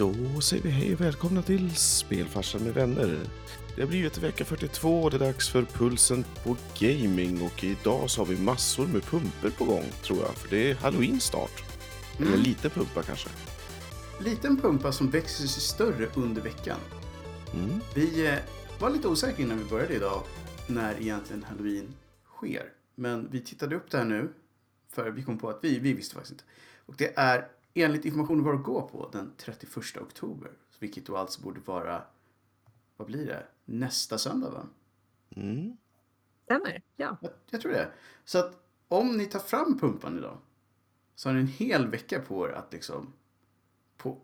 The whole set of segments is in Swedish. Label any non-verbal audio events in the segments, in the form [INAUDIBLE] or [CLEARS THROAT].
Då säger vi hej och välkomna till Spelfarsan med vänner. Det har blivit vecka 42 och det är dags för pulsen på gaming och idag så har vi massor med pumper på gång tror jag. För det är halloween snart. Eller Mm. lite pumpa kanske. Liten pumpa som växer sig större under veckan. Mm. Vi eh, var lite osäkra innan vi började idag när egentligen halloween sker. Men vi tittade upp det här nu. För vi kom på att vi, vi visste faktiskt inte. Och det är enligt informationen var att gå på den 31 oktober. Vilket då alltså borde vara, vad blir det? Nästa söndag va? Mm. Stämmer, ja. Jag, jag tror det. Så att om ni tar fram pumpan idag så har ni en hel vecka på er att liksom på,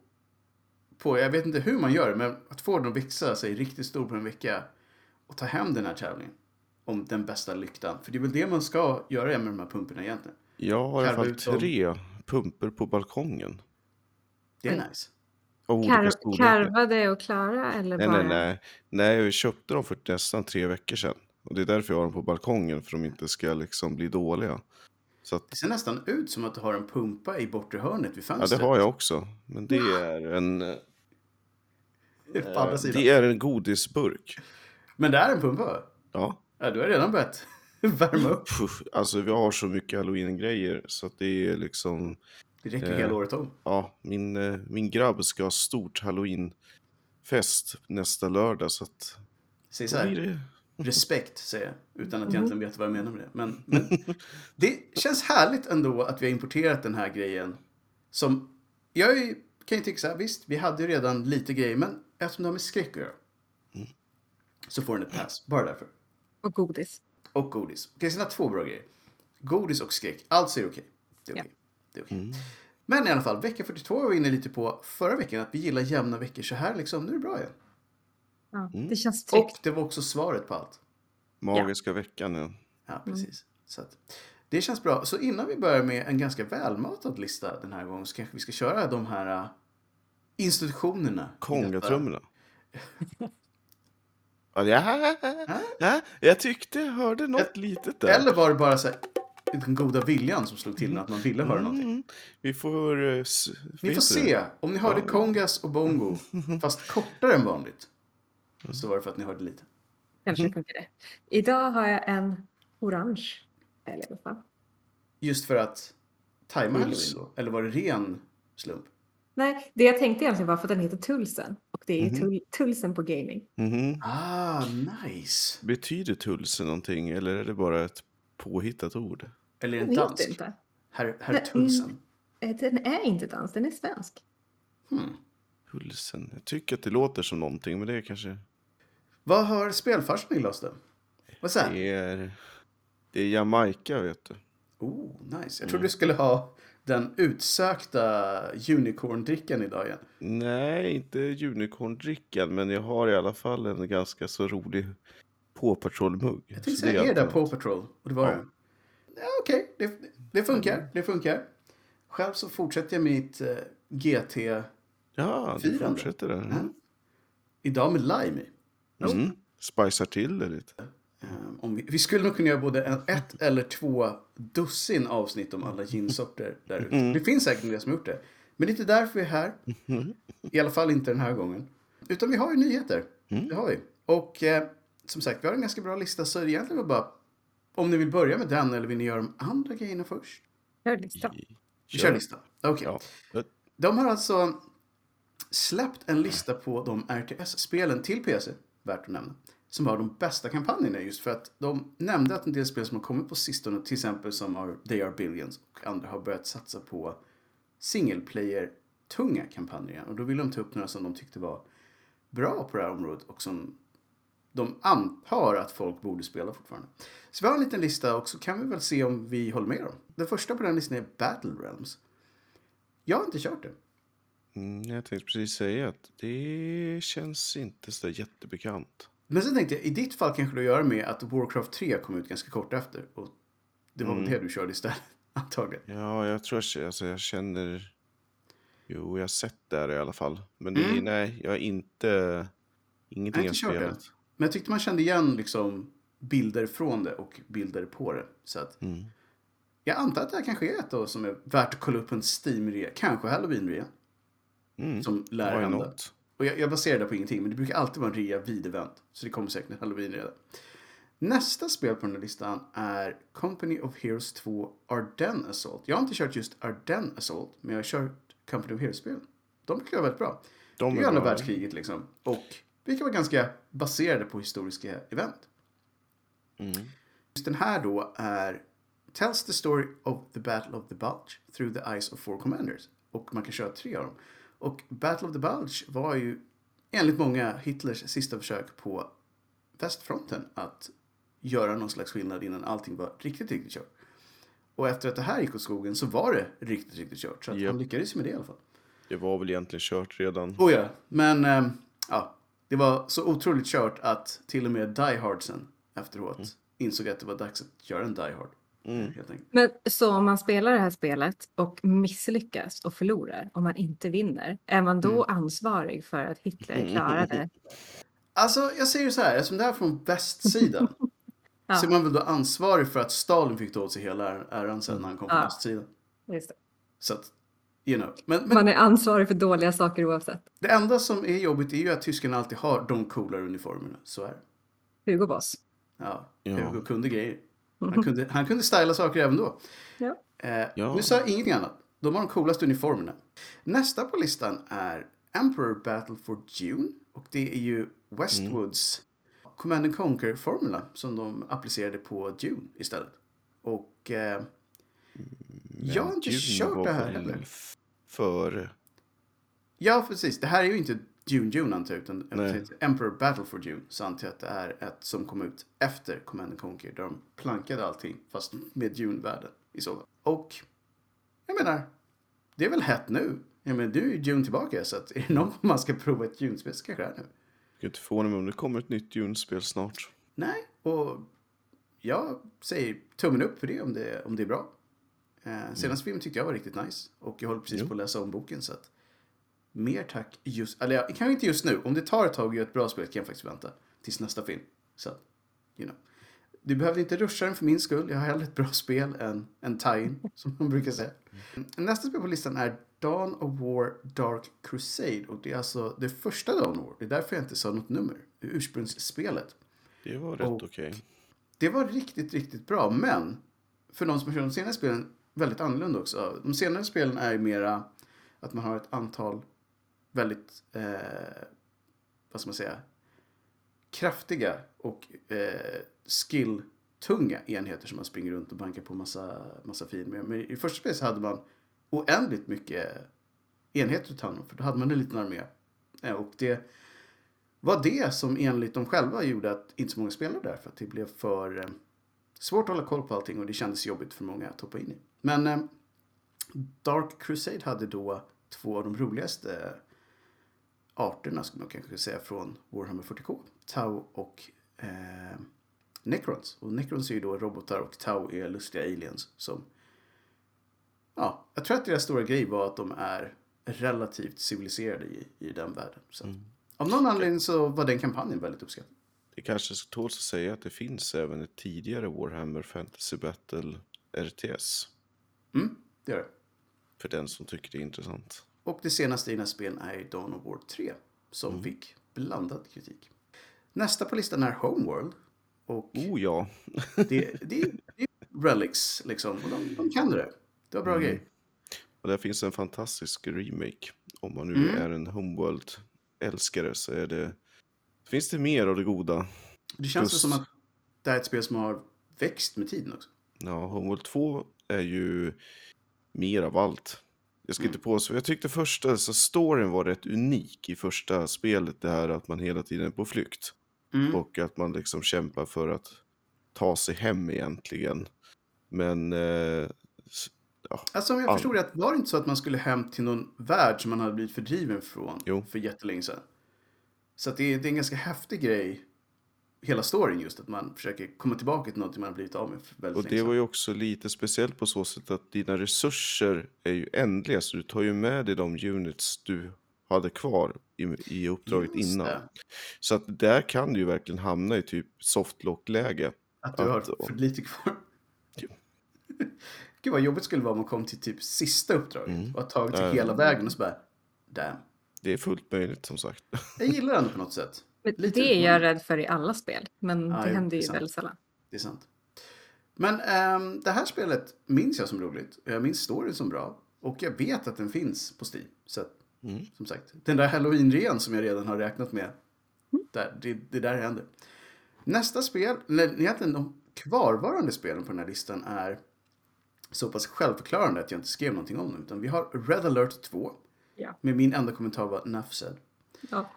på, jag vet inte hur man gör men att få den att växa sig riktigt stor på en vecka och ta hem den här tävlingen om den bästa lyktan. För det är väl det man ska göra med de här pumporna egentligen. Jag har i alla fall dem. Tre pumper på balkongen. Det är Oj. nice. Kar karvade och klara eller Nej, bara? nej, nej. Nej, jag köpte dem för nästan tre veckor sedan. Och det är därför jag har dem på balkongen, för de inte ska liksom bli dåliga. Så att, Det ser nästan ut som att du har en pumpa i bortre hörnet vid ja, fönstret. det har jag också. Men det är en, sidan. det är en godisburk. Men det är en pumpa? Ja. Ja, du har redan börjat [LAUGHS] värma upp. Alltså vi har så mycket halloween-grejer så att det är liksom, Det räcker Eh. hela året om. ja, min, eh, min grabb ska ha stort halloween-fest nästa lördag så att Säg så här. respekt säger jag, utan att egentligen veta vad jag menar med det. Men, men det känns härligt ändå att vi har importerat den här grejen. Som, jag är, kan ju tycka så här, visst, vi hade ju redan lite grejer, men eftersom det har med skräck att göra. Så får den ett pass, bara därför. Och godis. Och godis. Okej, har två bra grejer. Godis och skräck, allt är okej. Det är Ja. okej. Det är okej. Men i alla fall, vecka 42 var vi inne lite på förra veckan, att vi gillar jämna veckor. Så här liksom, nu är det bra igen. Ja, Mm. Det känns Och tryggt. det var också svaret på allt. Magiska veckan, ja. Ja, precis. Så att, det känns bra. Så innan vi börjar med en ganska välmatad lista den här gången så kanske vi ska köra de här uh, institutionerna. Kongatrummorna. [LAUGHS] Ja, ja, ja, jag tyckte jag hörde något litet där. Eller var det bara så här, den goda viljan som slog till att man ville höra någonting? Mm, vi får... Ni vet får se. Om ni hörde Ja. kongas och bongo, [LAUGHS] fast kortare än vanligt, så var det för att ni hörde lite. Kanske Mm. funkar det. Idag har jag en orange. Fall. Just för att tajma halloween då? Eller var det ren slump? Nej, det jag tänkte egentligen var för att den heter Tulsen. Och det är Mhm. tull, Tulsen på gaming. Mhm. Ah, nice. Betyder Tulse någonting eller är det bara ett påhittat ord? Eller är det vet dansk? inte. Herr, herr Nej, Tulsen. Eh, Den är inte dans, den är svensk. Hmm. Tulsen. Jag tycker att det låter som någonting men det är kanske... Vad har spelfarsan i oss då? Vad säger Det är... Det är Jamaica vet du. Oh, nice. Jag Mm. trodde du skulle ha den utsökta unicorn-drickan idag igen. Nej, inte unicorndrickan men jag har i alla fall en ganska så rolig Paw Patrol-mugg. Jag tänkte säga, är det där Paw Patrol? Och det var Ja. det. Ja, Okej, det, det funkar. Det funkar. Själv så fortsätter jag mitt eh, GT Ja, du fortsätter där. Ja. idag med lime i. Mm. Spicar till det lite. Eh, om vi, vi skulle nog kunna göra både en, ett eller två dussin avsnitt om alla ginsorter där ute. Mm. Det finns säkert några som gjort det. Men det är inte därför vi är här. I alla fall inte den här gången. Utan vi har ju nyheter. Mm. Det har vi. Och eh, som sagt, vi har en ganska bra lista. Så det är egentligen bara om ni vill börja med den eller vill ni göra de andra grejerna först? Hör listan. Vi kör listan. Okej. Ja. De har alltså släppt en lista på de RTS-spelen till PC, värt att nämna, som har de bästa kampanjerna just för att de nämnde att en del spel som har kommit på sistone, till exempel som har They Are Billions och andra har börjat satsa på single player-tunga kampanjer. Och då vill de ta upp några som de tyckte var bra på det här området och som de antar att folk borde spela fortfarande. Så vi har en liten lista och så kan vi väl se om vi håller med dem. Den första på den listan är Battle Realms. Jag har inte kört det. Mm, jag tänkte precis säga att det känns inte så jättebekant. Men sen tänkte jag, i ditt fall kanske det att göra med att Warcraft 3 kom ut ganska kort efter. Och det var Mm. det du körde istället, [LAUGHS] antagligen. Ja, jag tror att alltså, jag känner... Jo, jag har sett det här i alla fall. Men det, Mm. nej, jag har inte... Ingenting Jag jag har kört det. spelat. Men jag tyckte man kände igen liksom bilder från det och bilder på det. Så att Mm. jag antar att det här kanske är ett då som är värt att kolla upp en Steam-rea. Kanske Halloween-rea. Mm. som lär Why hända. not? Och jag, jag baserar det på ingenting, men det brukar alltid vara en rea vid event. Så det kommer säkert en halloween redan. Nästa spel på den här listan är Company of Heroes 2 Ardennes Assault. Jag har inte kört just Ardennes Assault, men jag har kört Company of Heroes-spelen. De jag är väldigt bra. De Det är är andra världskriget liksom. Och vilka var ganska baserade på historiska event. Mm. Just den här då är Tells the story of the Battle of the Bulge through the eyes of four commanders. Och man kan köra tre av dem. Och Battle of the Bulge var ju enligt många Hitlers sista försök på västfronten att göra någon slags skillnad innan allting var riktigt, riktigt kört. Och efter att det här gick åt skogen så var det riktigt, riktigt kört. Så att Japp. han lyckades med det i alla fall. Det var väl egentligen kört redan. Oh ja, men ehm, ja, det var så otroligt kört att till och med Die Hardsen efteråt insåg att det var dags att göra en Die Hard. Mm. Men så om man spelar det här spelet och misslyckas och förlorar, om man inte vinner, är man då ansvarig för att Hitler [LAUGHS] klarade? Alltså, jag säger så här, eftersom det här är från västsidan [LAUGHS] Ja. så är man väl då ansvarig för att Stalin fick ta åt sig hela äran sen när han kom från Ja. östsidan. Just det. Så att, you know. Men, men Man är ansvarig för dåliga saker oavsett. det enda som är jobbigt är ju att tyskarna alltid har de coolare uniformerna. Så är det. Hugo Boss. Ja, Ja. Hugo kunde grejer. Han kunde, han kunde styla saker även då. Ja. Eh, Ja. Nu sa jag ingenting annat. De har de coolaste uniformerna. Nästa på listan är Emperor Battle for June. Och det är ju Westwoods Command and Conquer-formula som de applicerade på Dune istället. Och eh, jag har inte Dune kört det här heller. För... Ja, precis. Det här är ju inte Dune Dune antar jag, utan Nej. Emperor Battle for Dune. Så antar jag att det är ett som kom ut efter Command and Conquer. Där de plankade allting, fast med Dune-världen i så fall. Och jag menar, det är väl hett nu. Jag menar, du är ju Dune tillbaka, så att är det någon man ska prova ett Dune-spel så kanske det är nu. Jag kan inte förvåna mig om det kommer ett nytt Dune-spel snart. Nej, och jag säger tummen upp för det om det, om det är bra. Eh, senaste filmen tyckte jag var riktigt nice. Och jag håller precis Jo. på att läsa om boken så att mer tack just, eller ja, kanske inte just nu. Om det tar ett tag och gör ett bra spel kan jag faktiskt vänta tills nästa film. Så att, you know. Du behövde inte ruscha den för min skull. Jag har hellre ett bra spel än en tie-in, [LAUGHS] som man brukar säga. Nästa spel på listan är Dawn of War Dark Crusade. Och det är alltså det första Dawn of War. Det är därför jag inte sa något nummer. Ursprungsspelet. Det var rätt okej. Det var riktigt, riktigt bra. Men för de som har kört de senare spelen väldigt annorlunda också. De senare spelen är ju mera att man har ett antal väldigt, eh, vad ska man säga, kraftiga och eh, skill-tunga enheter som man springer runt och bankar på massa, massa fin med. Men i första spelet så hade man oändligt mycket enheter att ta hand om. För då hade man en liten armé. Eh, och det var det som enligt dem själva gjorde att inte så många spelade där. För att det blev för eh, svårt att hålla koll på allting och det kändes jobbigt för många att hoppa in i. Men eh, Dark Crusade hade då två av de roligaste arterna, skulle man kanske säga, från Warhammer 40K. Tau och eh, Necrons. Och Necrons är ju då robotar och Tau är lustiga aliens som... Ja, jag tror att deras stora grej var att de är relativt civiliserade i, i den världen. Så. Mm. Av någon anledning så var den kampanjen väldigt uppskattad. Det kanske tåls att säga att det finns även ett tidigare Warhammer Fantasy Battle RTS. Mm, det gör det. För den som tycker det är intressant. Och det senaste i den här spelen är Dawn of War 3 som fick blandad kritik. Nästa på listan är Homeworld. Och Oh ja. [LAUGHS] det, det, är- Relics liksom. Och de, de kan det. Det var bra grej. Och där finns en fantastisk remake. Om man nu Mm. är en Homeworld-älskare så är det... Finns det mer av det goda? Det känns Plus- som att det här är ett spel som har växt med tiden också. Ja, Homeworld 2 är ju mer av allt. Jag ska inte påstå, jag tyckte första, så storyn var rätt unik i första spelet. Det här att man hela tiden är på flykt. Mm. Och att man liksom kämpar för att ta sig hem egentligen. Men eh, s- Alltså om jag förstod rätt, var det inte så att man skulle hem till någon värld som man hade blivit fördriven från Jo. för jättelänge sedan? Så att det, är, det är en ganska häftig grej, hela storyn just, att man försöker komma tillbaka till någonting man har blivit av med väldigt Och länge det var ju också lite speciellt på så sätt att dina resurser är ju ändliga. Så du tar ju med dig de units du hade kvar i, i uppdraget Just innan. det. Så att där kan du ju verkligen hamna i typ softlock-läge. Att du Att- har för lite kvar. [LAUGHS] Gud vad jobbigt skulle vara om man kom till typ sista uppdraget Mm. och har tagit sig hela vägen och så bara, damn, det är fullt möjligt som sagt. Jag gillar [LAUGHS] den på något sätt. Lite det är jag rädd för i alla spel, men Ja, det jo, händer det ju sant. väldigt sällan. Det är sant. Men ehm, det här spelet minns jag som roligt. Jag minns storyn som bra. Och jag vet att den finns på Steam. Så att, Mm. som sagt, den där halloween-rean som jag redan har räknat med. Där, det, det där händer. Nästa spel, eller egentligen de kvarvarande spelen på den här listan är så pass självförklarande att jag inte skrev någonting om dem. Utan vi har Red alert 2. Ja. Med min enda kommentar var enough Ja.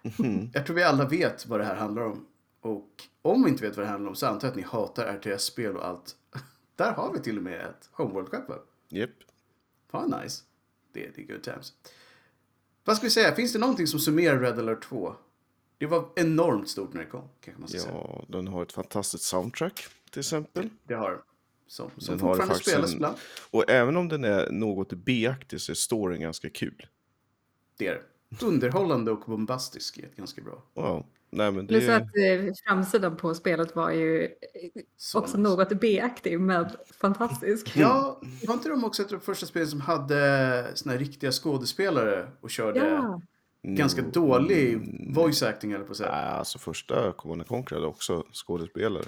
Jag tror vi alla vet vad det här handlar om. Och om vi inte vet vad det handlar om så antar jag att ni hatar RTS-spel och allt. [LAUGHS] Där har vi till och med ett Homeworld-skepp va? Japp. Fan nice. Det, det är good times. Vad ska vi säga? Finns det någonting som summerar Red Alert 2? Det var enormt stort när det kom, kanske man ska säga. Ja, den har ett fantastiskt soundtrack till exempel. Det har som, som Den har fortfarande spelas en- ibland. Och även om den är något B-aktig så är storyn ganska kul. Det är det. Underhållande och bombastisk är ganska bra. Wow. Nej, men Det det... att eh, framsidan på spelet var ju Så också nice. något B-aktig, men fantastisk. Ja, var inte de också ett av de första spelen som hade såna här riktiga skådespelare och körde Ja. ganska Mm, dålig mm, voice acting eller på säga. Nej, alltså första Command Conquer hade också skådespelare.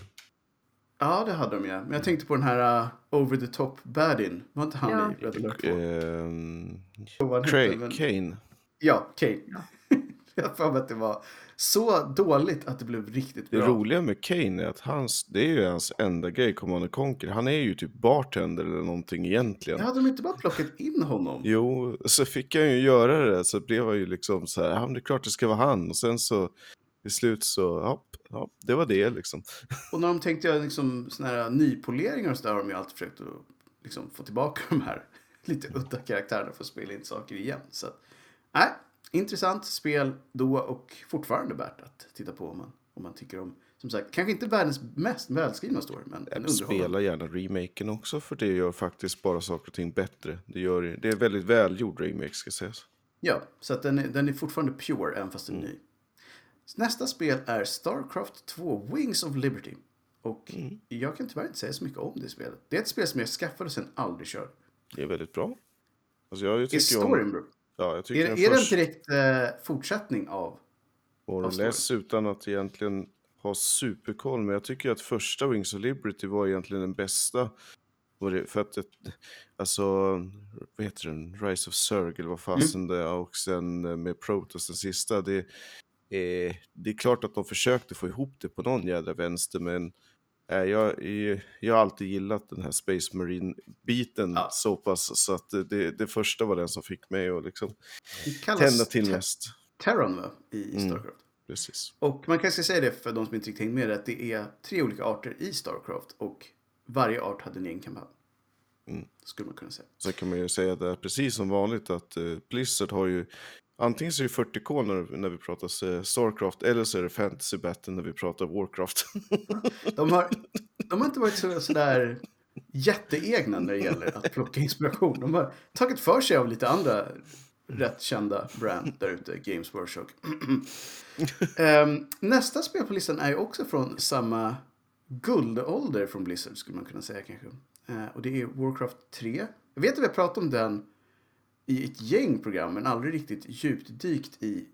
Ja, det hade de ja. Men jag tänkte på den här uh, Over the Top Badin. Var inte han Ja. i Red Alert 2? Ehm, Vad han hette, Craig, men- Kane. Ja, Kane. [LAUGHS] jag har för mig att det var så dåligt att det blev riktigt Det bra. roliga med Kane är att hans, det är ju hans enda grej i Command Conquer. Han är ju typ bartender eller någonting egentligen. Jag hade de inte bara plockat in honom? Jo, så fick han ju göra det. Så blev han ju liksom så här, ja men det är klart det ska vara han. Och sen så till slut så, ja, ja det var det liksom. Och när de tänkte göra liksom, såna här nypoleringar och så där har de ju alltid försökt att liksom, få tillbaka de här [LAUGHS] lite udda karaktärerna för att spela in saker igen. Så att, nej, intressant spel då och fortfarande värt att titta på om man, om man tycker om, som sagt, kanske inte världens mest välskrivna story, men en. Spela gärna remaken också för det gör faktiskt bara saker och ting bättre. Det, gör, det är väldigt välgjord remake ska sägas. Ja, så att den är, den är fortfarande pure även fast den är ny. Nästa spel är Starcraft 2 Wings of Liberty. Och jag kan tyvärr inte säga så mycket om det spelet. Det är ett spel som jag skaffade och sen aldrig körde. Det är väldigt bra. Alltså jag Är tycker storyn om, bra? Ja, jag tycker Är, är det först, direkt eh, fortsättning av? more or storyn? less utan att egentligen ha superkoll. Men jag tycker att första Wings of Liberty var egentligen den bästa. För att, alltså, vad heter den? Rise of Zerg eller vad fasen det är. Och sen eh, med Protoss den sista. Det, eh, det är klart att de försökte få ihop det på någon jädra vänster. Men jag, är- jag har alltid gillat den här Space Marine-biten Ja. så pass. Så att det- det, det första var den som fick mig att liksom Det tända till mest. Terran va? I Mm. Starcraft. Precis. Och man kanske säga det för de som inte riktigt hängde med att det är tre olika arter i Starcraft. Och varje art hade en egen kampanj. Mm. Skulle man kunna säga. Så kan man ju säga där precis som vanligt att eh, Blizzard har ju antingen så är det 40K när, när vi pratar eh, Starcraft eller så är det Fantasy Battle när vi pratar Warcraft. [LAUGHS] De har, de har inte varit så, sådär jätteegna när det gäller att plocka inspiration. De har tagit för sig av lite andra rätt kända brand där ute, Games Workshop. [CLEARS THROAT] Ehm, nästa spel på listan är ju också från samma guldålder från Blizzard skulle man kunna säga kanske. Eh, och det är Warcraft 3. Jag vet att vi har pratat om den i ett gäng program men aldrig riktigt djupdykt i,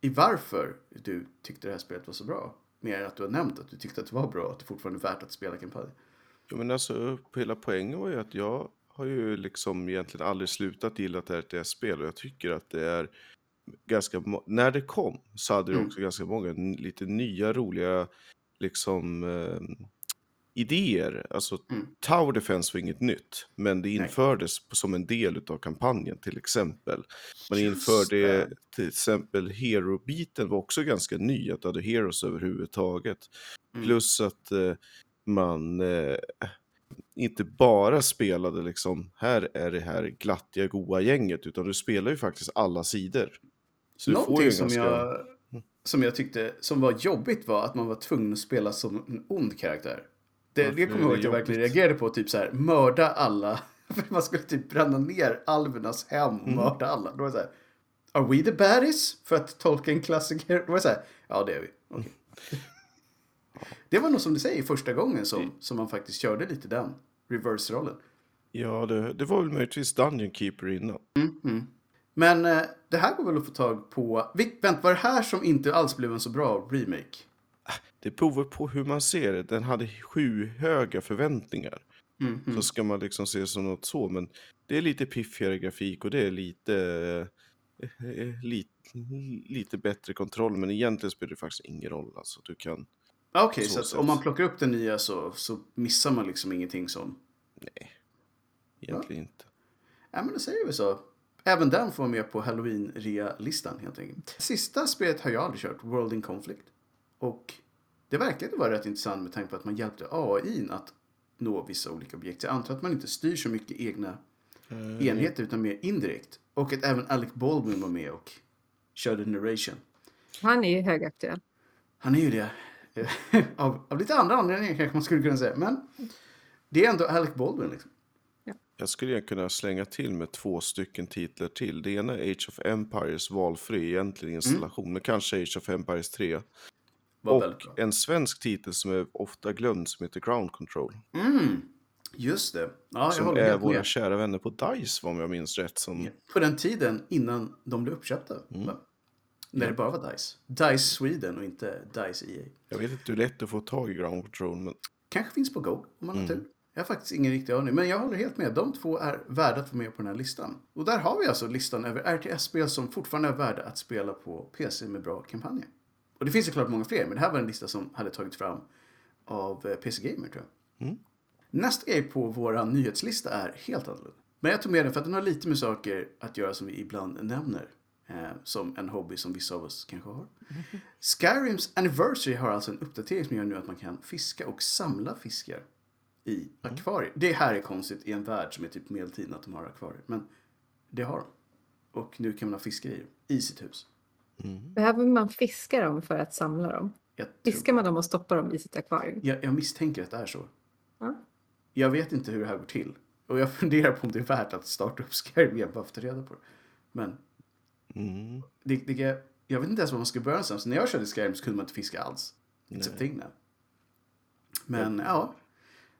i varför du tyckte det här spelet var så bra. Mer än att du har nämnt att du tyckte att det var bra och att det fortfarande är värt att spela kampanjen. Jo, men alltså, hela poängen var ju att jag har ju liksom egentligen aldrig slutat gilla ett RTS-spel och jag tycker att det är ganska, när det kom så hade det Mm. också ganska många lite nya roliga liksom eh, idéer. Alltså Mm. Tower Defense var inget nytt, men det Nej. infördes på- som en del av kampanjen till exempel. Man Just införde till exempel Hero-biten var också ganska ny, att du hade Heroes överhuvudtaget. Mm. Plus att eh, man eh, inte bara spelade liksom, här är det här glattiga goa gänget, utan du spelar ju faktiskt alla sidor. Så Någonting som, ganska... jag, som jag tyckte som var jobbigt var att man var tvungen att spela som en ond karaktär. Det, det kommer jag ihåg att jag verkligen reagerade på. Typ så här, mörda alla. [LAUGHS] Man skulle typ bränna ner alvernas hem Mm. och mörda alla. Då var det så här, Are we the baddies? För att tolka en klassiker. Då var det så här, ja det är vi. Okej. [LAUGHS] Det var nog som du säger första gången som, som man faktiskt körde lite den reverse-rollen. Ja, det, det var väl möjligtvis Dungeon Keeper innan. Mm, mm. Men eh, det här går väl att få tag på... Vi, vänt, var det här som inte alls blev en så bra remake? Det beror på hur man ser det. Den hade sju höga förväntningar. Mm, Så ska man liksom se det som något så. Men det är lite piffigare grafik och det är lite, eh, eh, lite, lite bättre kontroll. Men egentligen spelar det faktiskt ingen roll. Alltså, du kan, Okej, så så, sätt. om man plockar upp den nya så, så missar man liksom ingenting som... egentligen inte. Ja, men då säger vi så. Även den får vara med på Halloween-rea-listan helt enkelt. Sista spelet har jag aldrig kört, World in Conflict. Och det verkade vara rätt intressant med tanke på att man hjälpte AI att nå vissa olika objekt. Jag antar att man inte styr så mycket egna enheter utan mer indirekt. Och att även Alec Baldwin var med och körde narration. Han är ju högaktuell. Han är ju det. [LAUGHS] av, av lite andra anledningar kanske man skulle kunna säga. Men det är ändå Alec Baldwin liksom. Jag skulle kunna slänga till med två stycken titlar till. Det ena är Age of Empires valfri egentligen installation, men kanske Age of Empires 3. Väldigt Och bra. en svensk titel som är ofta glömd som heter Ground Control. Mm, just det. Ja, jag Som är våra med. kära vänner på DICE om jag minns rätt. Som, På den tiden innan de blev uppköpta. va? När det bara var DICE. DICE Sweden och inte DICE EA. Jag vet inte hur lätt det är att få tag i Ground Control, men Kanske finns på Go om man har tur. Jag har faktiskt ingen riktig aning. Men jag håller helt med. De två är värda att vara med på den här listan. Och där har vi alltså listan över RTS-spel som fortfarande är värda att spela på PC med bra kampanjer. Och det finns såklart många fler, men det här var en lista som hade tagits fram av eh, PC Gamer tror jag. Nästa grej på vår nyhetslista är helt annorlunda. Men jag tog med den för att den har lite med saker att göra som vi ibland nämner. Eh, som en hobby som vissa av oss kanske har. [LAUGHS] Skyrims Anniversary har alltså en uppdatering som gör nu att man kan fiska och samla fiskar i akvarier. Det här är konstigt i en värld som är typ medeltiden att de har akvarier. Men det har de. Och nu kan man ha fiskar i, i sitt hus. Behöver man fiska dem för att samla dem? Tror, Fiskar man dem och stoppar dem i sitt akvarium? jag, jag misstänker att det är så. Ja. Jag vet inte hur det här går till. Och jag [LAUGHS] funderar på om det är värt att starta upp Skyrim igen bara för att ta reda på det. Men mm, det, det, jag vet inte ens var man ska börja någonstans. När jag körde Skyrim så kunde man inte fiska alls. It's a thing now. Men ja,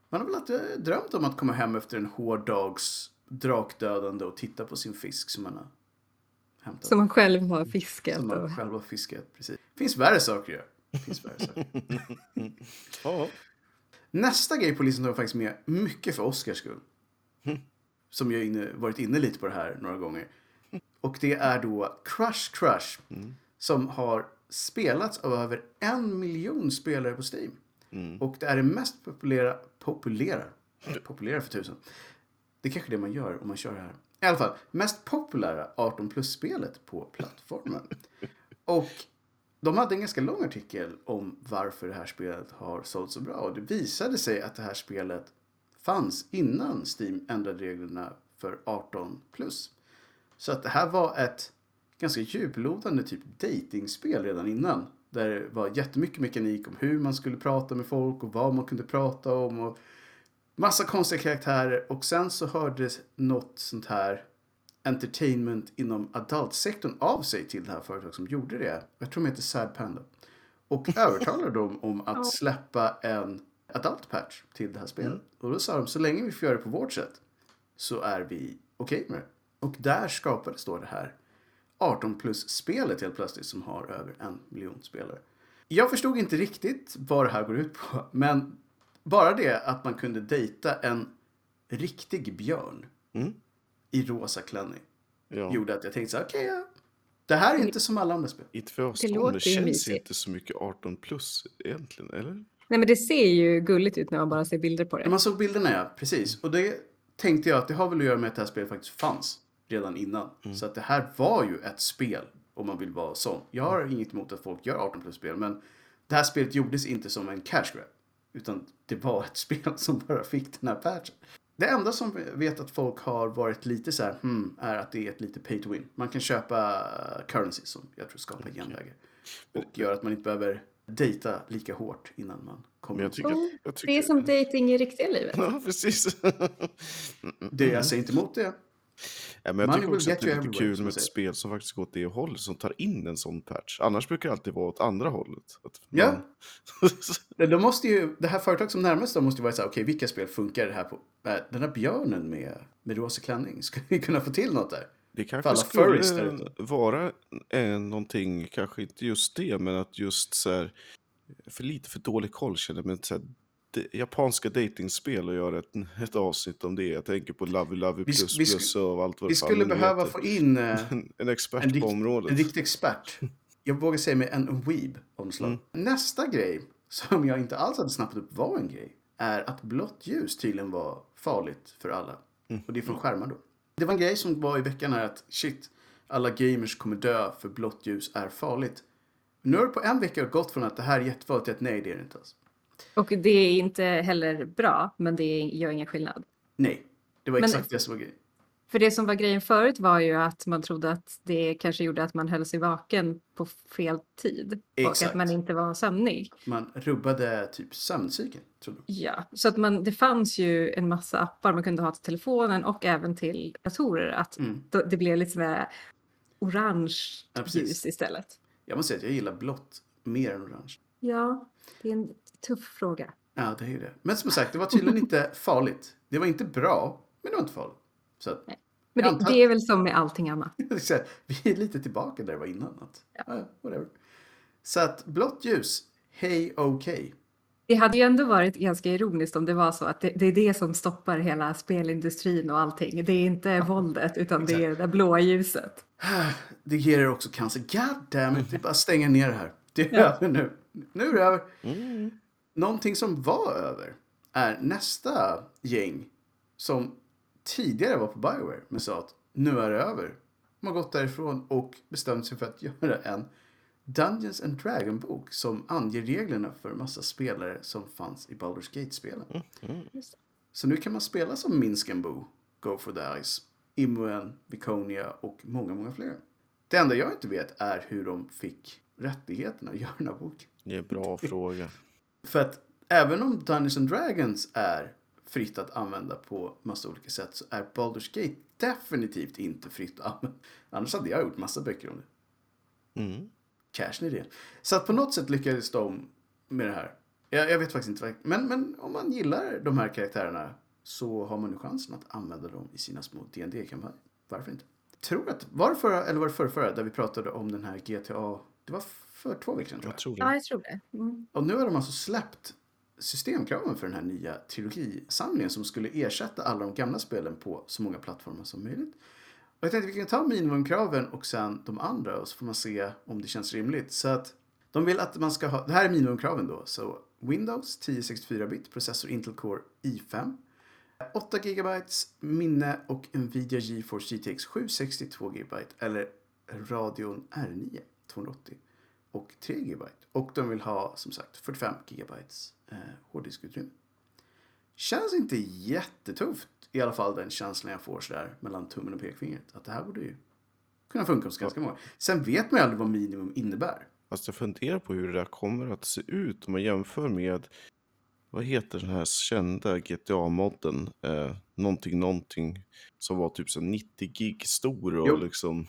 man har väl alltid drömt om att komma hem efter en hård dags drakdödande och titta på sin fisk som man har hämtat. Som man själv har fiskat. Som man själv har fiskat. Precis. finns värre saker göra. Finns värre saker. [LAUGHS] Nästa grej på listan har jag faktiskt med mycket för Oscars skull. Som jag inne, varit inne lite på det här några gånger. Och det är då Crush Crush. Som har spelats av över en miljon spelare på Steam. Och det är det mest populära, populära, populära för tusen. Det är kanske det man gör om man kör det här. I alla fall, mest populära 18 plus-spelet på plattformen. [LAUGHS] Och de hade en ganska lång artikel om varför det här spelet har sålt så bra. Och det visade sig att det här spelet fanns innan Steam ändrade reglerna för 18 plus. Så att det här var ett ganska djuplodande typ datingspel redan innan. Där det var jättemycket mekanik om hur man skulle prata med folk och vad man kunde prata om. Och massa konstiga karaktärer. Och sen så hördes något sånt här entertainment inom adultsektorn av sig till det här företaget som gjorde det. Jag tror de heter Sad Panda. Och [LAUGHS] övertalade dem om att släppa en adult patch till det här spelet. Och då sa de, så länge vi får göra det på vårt sätt så är vi okej med det. Och där skapades då det här 18 plus-spelet helt plötsligt som har över en miljon spelare. Jag förstod inte riktigt vad det här går ut på, men bara det att man kunde dejta en riktig björn Mm. i rosa klänning ja. gjorde att jag tänkte så här, okej, ja. det här är inte som alla andra spel. I ett förstånd, det känns mysigt. inte så mycket 18 plus egentligen, eller? Nej men det ser ju gulligt ut när man bara ser bilder på När det. man såg bilderna, ja, precis. Och det tänkte jag att det har väl att göra med att det här spelet faktiskt fanns redan innan. Så att det här var ju ett spel, om man vill vara sån. Jag har inget emot att folk gör 18 plus-spel, men det här spelet gjordes inte som en cash grab. Utan det var ett [LAUGHS] spel som bara fick den här patchen. Det enda som vet att folk har varit lite så här, hmm, är att det är ett lite pay to win. Man kan köpa currency som jag tror skapar genvägar. Och gör att man inte behöver dejta lika hårt innan man kommer. Jag tycker, Oh, jag tycker... Det är som dating i riktiga livet. [LAUGHS] Ja, precis. Det, jag säger inte emot det. Ja, men jag Money tycker också att det är lite kul med ett spel som faktiskt går åt det hållet, som tar in en sån patch. Annars brukar det alltid vara åt andra hållet. Ja. man- de måste ju, det här företaget som närmast då måste ju vara så här, okej vilka spel funkar det här på? Äh, Den här björnen med, med rosa klänning, [LAUGHS] skulle vi kunna få till något där? Det kanske skulle vara eh, någonting, kanske inte just det, men att just så här, för lite för dålig koll känner men så här, japanska datingspel och göra ett, [LAUGHS] ett avsnitt om det. Jag tänker på Lovey Lovey Vi- plus vi plus och allt vad Vi skulle behöva heter. få in [LAUGHS] eh, en, expert en, på rikt, området. en riktig expert. [LAUGHS] Jag vågar säga mig en weeb av. Mm. Nästa grej, som jag inte alls hade snappat upp var en grej, är att blått ljus tydligen var farligt för alla. Mm. Och det är från skärmar då. Det var en grej som var i veckan här att shit, alla gamers kommer dö för blått ljus är farligt. Nu har det på en vecka gått från att det här är jättefarligt till att nej, det är det inte alls. Och det är inte heller bra, men det gör ingen skillnad. Nej, det var Men- exakt det som var grejen. För det som var grejen förut var ju att man trodde att det kanske gjorde att man höll sig vaken på fel tid. Och Exakt. att man inte var sömnig. Man rubbade typ sömncykeln, tror du? Ja, så att man, det fanns ju en massa appar man kunde ha till telefonen och även till datorer. Att Mm. det blev lite sådär orange Ja, ljus istället. Jag måste säga att jag gillar blått mer än orange. Ja, det är en tuff fråga. Ja, det är ju det. Men som sagt, det var tydligen inte [LAUGHS] farligt. Det var inte bra, men det var inte farligt. Så att, Men det, antar- det är väl som med allting annat. [LAUGHS] vi är lite tillbaka där det var innan. Att, ja. ja, whatever. Så att blått ljus, hej okej. Det hade ju ändå varit ganska ironiskt om det var så att det, det är det som stoppar hela spelindustrin och allting. Det är inte våldet utan det är det blåa ljuset. [SIGHS] Det ger er också cancer. God damn it, det är [LAUGHS] bara att stänga ner det här. Det är över nu. Nu är det över. Mm. Någonting som var över är nästa gäng som tidigare var på Bioware men sa att nu är det över. De har gått därifrån och bestämt sig för att [LAUGHS] göra en Dungeons and Dragon bok som anger reglerna för massa spelare som fanns i Baldur's Gate-spelen. Just det. Så nu kan man spela som Minskenbo, Go for the Ice, Imuen, Viconia och många, många fler. Det enda jag inte vet är hur de fick rättigheterna att göra den här boken. Det är en bra fråga. För att även om Dungeons and Dragons är fritt att använda på massa olika sätt så är Baldur's Gate definitivt inte fritt att använda. Annars hade jag gjort massa böcker om det. Mm. Cashen i det. Så att på något sätt lyckades de med det här. Jag, jag vet faktiskt inte. Men, men om man gillar de här karaktärerna så har man nu chansen att använda dem i sina små dd kampanjer Varför inte? Tror att, var det förra, eller var det förra, förra där vi pratade om den här GTA? Det var för två veckor sedan tror jag. Jag tror Ja, det. jag tror det. Mm. Och nu har de alltså släppt systemkraven för den här nya trilogisamlingen som skulle ersätta alla de gamla spelen på så många plattformar som möjligt. Och jag tänkte vi kan ta minimumkraven och sen de andra och så får man se om det känns rimligt. Så att de vill att man ska ha, det här är minimumkraven då, så Windows 1064-bit, processor Intel Core i5, 8 GB minne och Nvidia GeForce GTX 762 GB eller Radeon R9 280 och 3 GB. Och de vill ha som sagt 45 GB eh, hårddiskutrymme. Känns inte jättetufft, i alla fall den känslan jag får sådär mellan tummen och pekfingret. Att det här borde ju kunna funka hos ganska många. Sen vet man ju aldrig vad minimum innebär. Fast jag funderar på hur det där kommer att se ut om man jämför med vad heter den här kända GTA-modden? Eh, någonting, någonting som var typ så 90 gig stor och Jo. liksom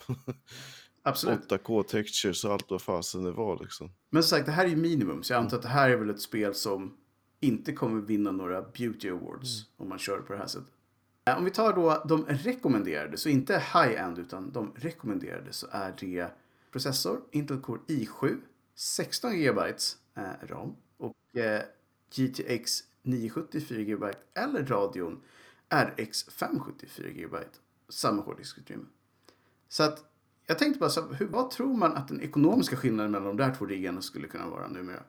Absolut. 8K textures och allt vad fasen det var liksom. Men som sagt, det här är ju minimum. Så jag antar att det här är väl ett spel som inte kommer vinna några beauty awards om man kör på det här sättet. Eh, Om vi tar då de rekommenderade, så inte high-end utan de rekommenderade så är det processor Intel Core i7, 16 GB eh, RAM och eh, GTX 970 4 GB eller Radeon RX 574 GB, samma hårddiskutrymme. Så att jag tänkte bara, så, hur, vad tror man att den ekonomiska skillnaden mellan de där två riggarna skulle kunna vara numera?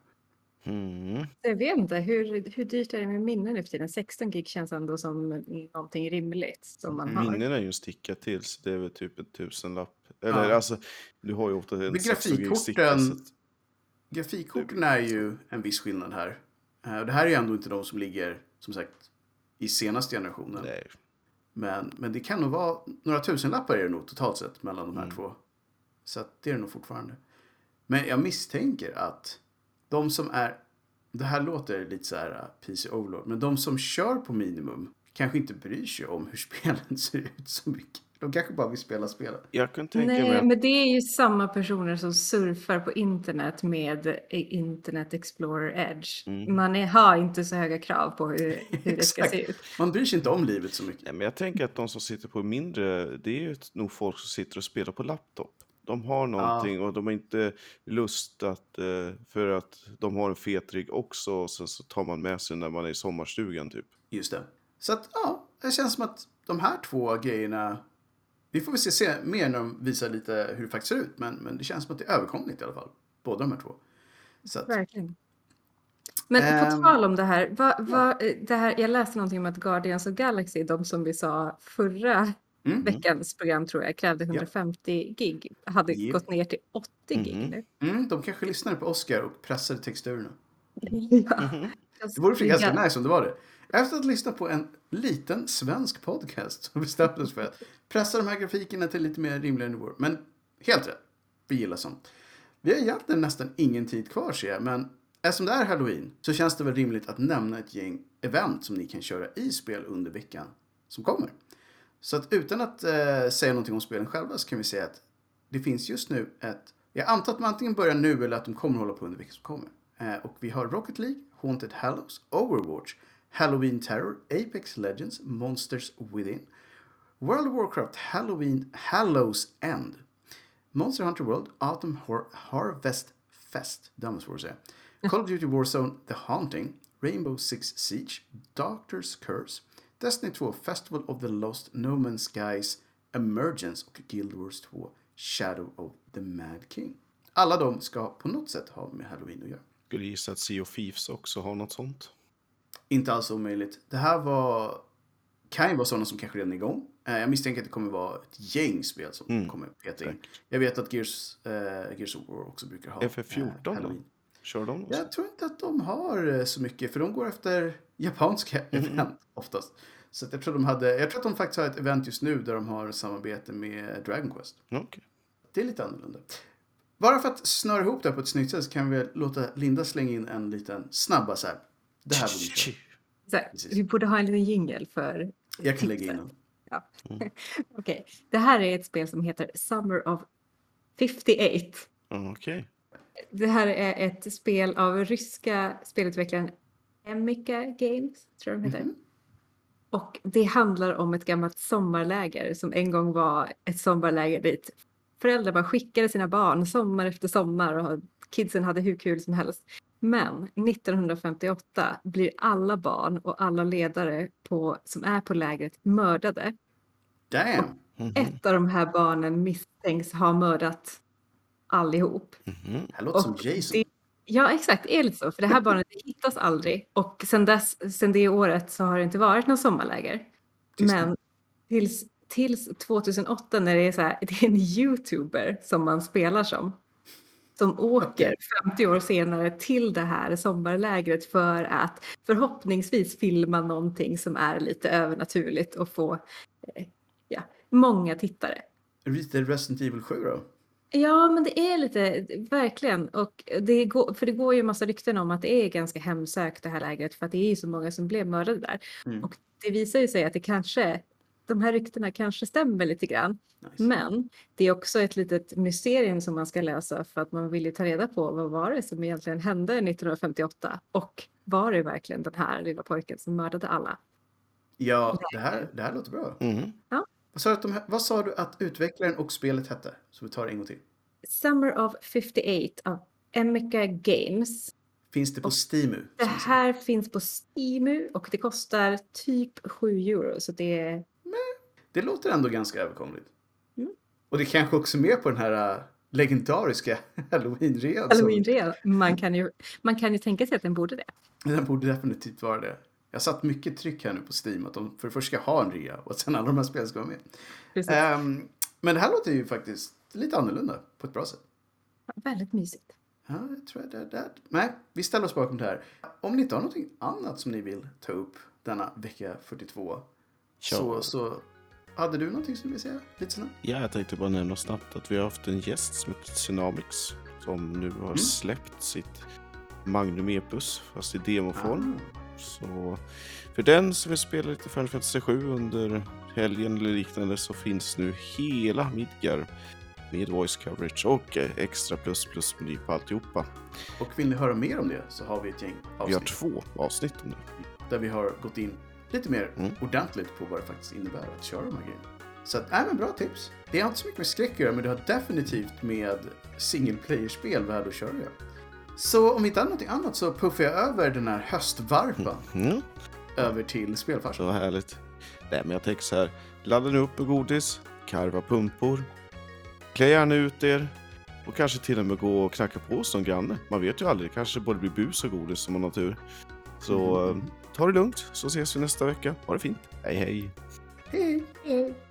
Mm. Jag vet inte, hur, hur dyrt är det med minnen nu för tiden? 16 gig känns ändå som någonting rimligt som man har. Minnen är ju en sticka till så det är väl typ en tusenlapp. Eller Ja. alltså, du har ju ofta en Men 16 gig sticka. grafikkorten- så att- Grafikkorten är ju en viss skillnad här. Eh, Det här är ju ändå inte de som ligger, som sagt, i senaste generationen. Nej. Men, men det kan nog vara några tusenlappar är det nog totalt sett mellan de här Mm. två. Så att det är det nog fortfarande. Men jag misstänker att de som är, det här låter lite så här uh, PC Overlord, men de som kör på minimum kanske inte bryr sig om hur [LAUGHS] spelen ser ut så mycket. De kanske bara vill spela spelet. Jag kan tänka mig Nej, att men det är ju samma personer som surfar på internet med Internet Explorer Edge. Mm. Man är, har inte så höga krav på hur, hur det ska se [LAUGHS] ut. Man bryr sig inte om livet så mycket. Nej, men jag tänker att de som sitter på mindre, det är ju nog folk som sitter och spelar på laptop. De har någonting och de har inte lust att, eh, för att de har en fet rigg också och sen så tar man med sig när man är i sommarstugan typ. Just det. Så att, ja, det känns som att de här två grejerna... Vi får väl se, se mer när de visar lite hur det faktiskt ser ut. Men, men det känns som att det är överkomligt i alla fall. Båda de här två. Så att, Verkligen. Men Ehm. på tal om det här, vad, eh, det här, jag läste någonting om att Guardians of Galaxy, de som vi sa förra Mm. veckans program tror jag, krävde 150 gig, hade Japp. gått ner till 80 gig Mhm. nu. mm, de kanske lyssnade på Oscar och pressade texturerna. [LAUGHS] Ja. Det vore ganska nice om det var det. Efter att lyssna på en liten svensk podcast så bestämde vi oss för att pressa de här grafikerna till lite mer rimliga nivåer. Men helt rätt. Vi gillar sånt. Vi har egentligen nästan ingen tid kvar ser jag, men eftersom det är halloween så känns det väl rimligt att nämna ett gäng event som ni kan köra i spel under veckan som kommer. Så att utan att eh, säga någonting om spelen själva så kan vi säga att det finns just nu ett... Jag antar att de antingen börjar nu eller att de kommer hålla på under veckan som kommer. Eh, och vi har Rocket League, Haunted Hallows, Overwatch, Halloween Terror, Apex Legends, Monsters Within, World of Warcraft, Halloween, Hallows End, Monster Hunter World, Autumn Har- Harvest Fest, svårt att säga, Call of Duty Warzone, The Haunting, Rainbow Six Siege, Doctor's Curse, Destiny 2, Festival of the Lost, No Man's Skies, Emergence och Guild Wars 2, Shadow of the Mad King. Alla de ska på något sätt ha med Halloween att göra. Skulle gissa att Sea of Thieves också har något sånt. Inte alls omöjligt. Det här var... Kan ju vara sådana som kanske redan är igång. Eh, Jag misstänker att det kommer vara ett gäng spel som Mm. kommer peta in. Jag vet att Gears, eh, Gears of War också brukar ha FF14 eh, då? Kör de något? Jag tror inte att de har eh, så mycket, för de går efter japanska [LAUGHS] event oftast. Så jag tror de hade, jag tror att de faktiskt har ett event just nu där de har samarbete med Dragon Quest. Okej. Det är lite annorlunda. Bara för att snöra ihop det här på ett snyggt sätt så kan vi låta Linda slänga in en liten snabba så här. Det här borde vi köra. Vi borde ha en liten jingle för Jag kan lägga in den. Ja. [LAUGHS] Okej, det här är ett spel som heter Summer of 58. Ja, Okej. Det här är ett spel av ryska spelutvecklaren Emika Games, tror jag de heter. Mhm. Och det handlar om ett gammalt sommarläger som en gång var ett sommarläger dit föräldrar bara skickade sina barn sommar efter sommar och kidsen hade hur kul som helst. Men 1958 blir alla barn och alla ledare på, som är på lägret mördade. Damn! Mhm. Ett av de här barnen misstänks ha mördat allihop. Mhm. Det här låter som Och Jason. det- Ja, exakt. Det är lite så. För det här barnet det hittas aldrig. Och sen, dess, sen det året så har det inte varit någon sommarläger. Tills- Men tills, tills 2008 när det är så här, [LAUGHS] det är en youtuber som man spelar som. Som åker 50 år senare till det här sommarlägret för att förhoppningsvis filma någonting som är lite övernaturligt och få eh, ja, många tittare. Lite Resident Evil 7 då? Ja, men det är lite, verkligen. Och det går, för det går ju massa rykten om att det är ganska hemsökt det här lägret för att det är ju så många som blev mördade där. Mm. Och det visar ju sig att det kanske, de här ryktena kanske stämmer lite grann. Nice. Men det är också ett litet mysterium som man ska lösa för att man vill ju ta reda på vad var det som egentligen hände 1958 och var det verkligen den här lilla pojken som mördade alla? Ja, det här, det här låter bra. Mhm. Vad sa, du att de, här- vad sa du att utvecklaren och spelet hette? Så vi tar det en gång till. Summer of 58 av Emika Games. Finns det på Steamu? Det här finns på Steamu och det kostar typ 7 euro. Så det är... Det låter ändå ganska överkomligt. Mm. Och det kanske också är med på den här äh, legendariska [LAUGHS] halloween-rean. som- Halloween man, kan ju, man kan ju tänka sig att den borde det. Den borde definitivt vara det. Jag har satt mycket tryck här nu på Steam att de för det första ska ha en rea och att sen alla de här spelen ska vara med. Ehm, men det här låter ju faktiskt lite annorlunda på ett bra sätt. Väldigt mysigt. Ja, jag tror det, det. Nej, vi ställer oss bakom det här. Om ni inte har någonting annat som ni vill ta upp denna vecka 42 så, Kör. så hade du någonting som du vill säga lite snabbt? Ja, jag tänkte bara nämna snabbt att vi har haft en gäst som heter Tsunamix som nu har Mm. släppt sitt Magnum Epus fast i demoform. Ah, Så för den som vill spela lite Final Fantasy 7 under helgen eller liknande så finns nu hela Midgar med voice coverage och eh, extra plus plus meny på alltihopa. Och vill ni höra mer om det så har vi ett gäng Vi har avsnitt två avsnitt om det. där vi har gått in lite mer Mm. ordentligt på vad det faktiskt innebär att köra de här grejerna. Så att, äh, men bra tips. Det har inte så mycket med skräck att göra, men det har definitivt med single player-spel värd att köra. Så om inte någonting annat så puffar jag över den här höstvarpan Mm. över till spelfarsan. Så härligt. Nej, men jag tänker så här. Ladda nu upp med godis, karva pumpor, klä gärna ut er och kanske till och med gå och knacka på hos någon granne. Man vet ju aldrig, det kanske både blir bus och godis om man har tur. Så Mm ta det lugnt så ses vi nästa vecka. Ha det fint. Hej hej! Hej! Hej.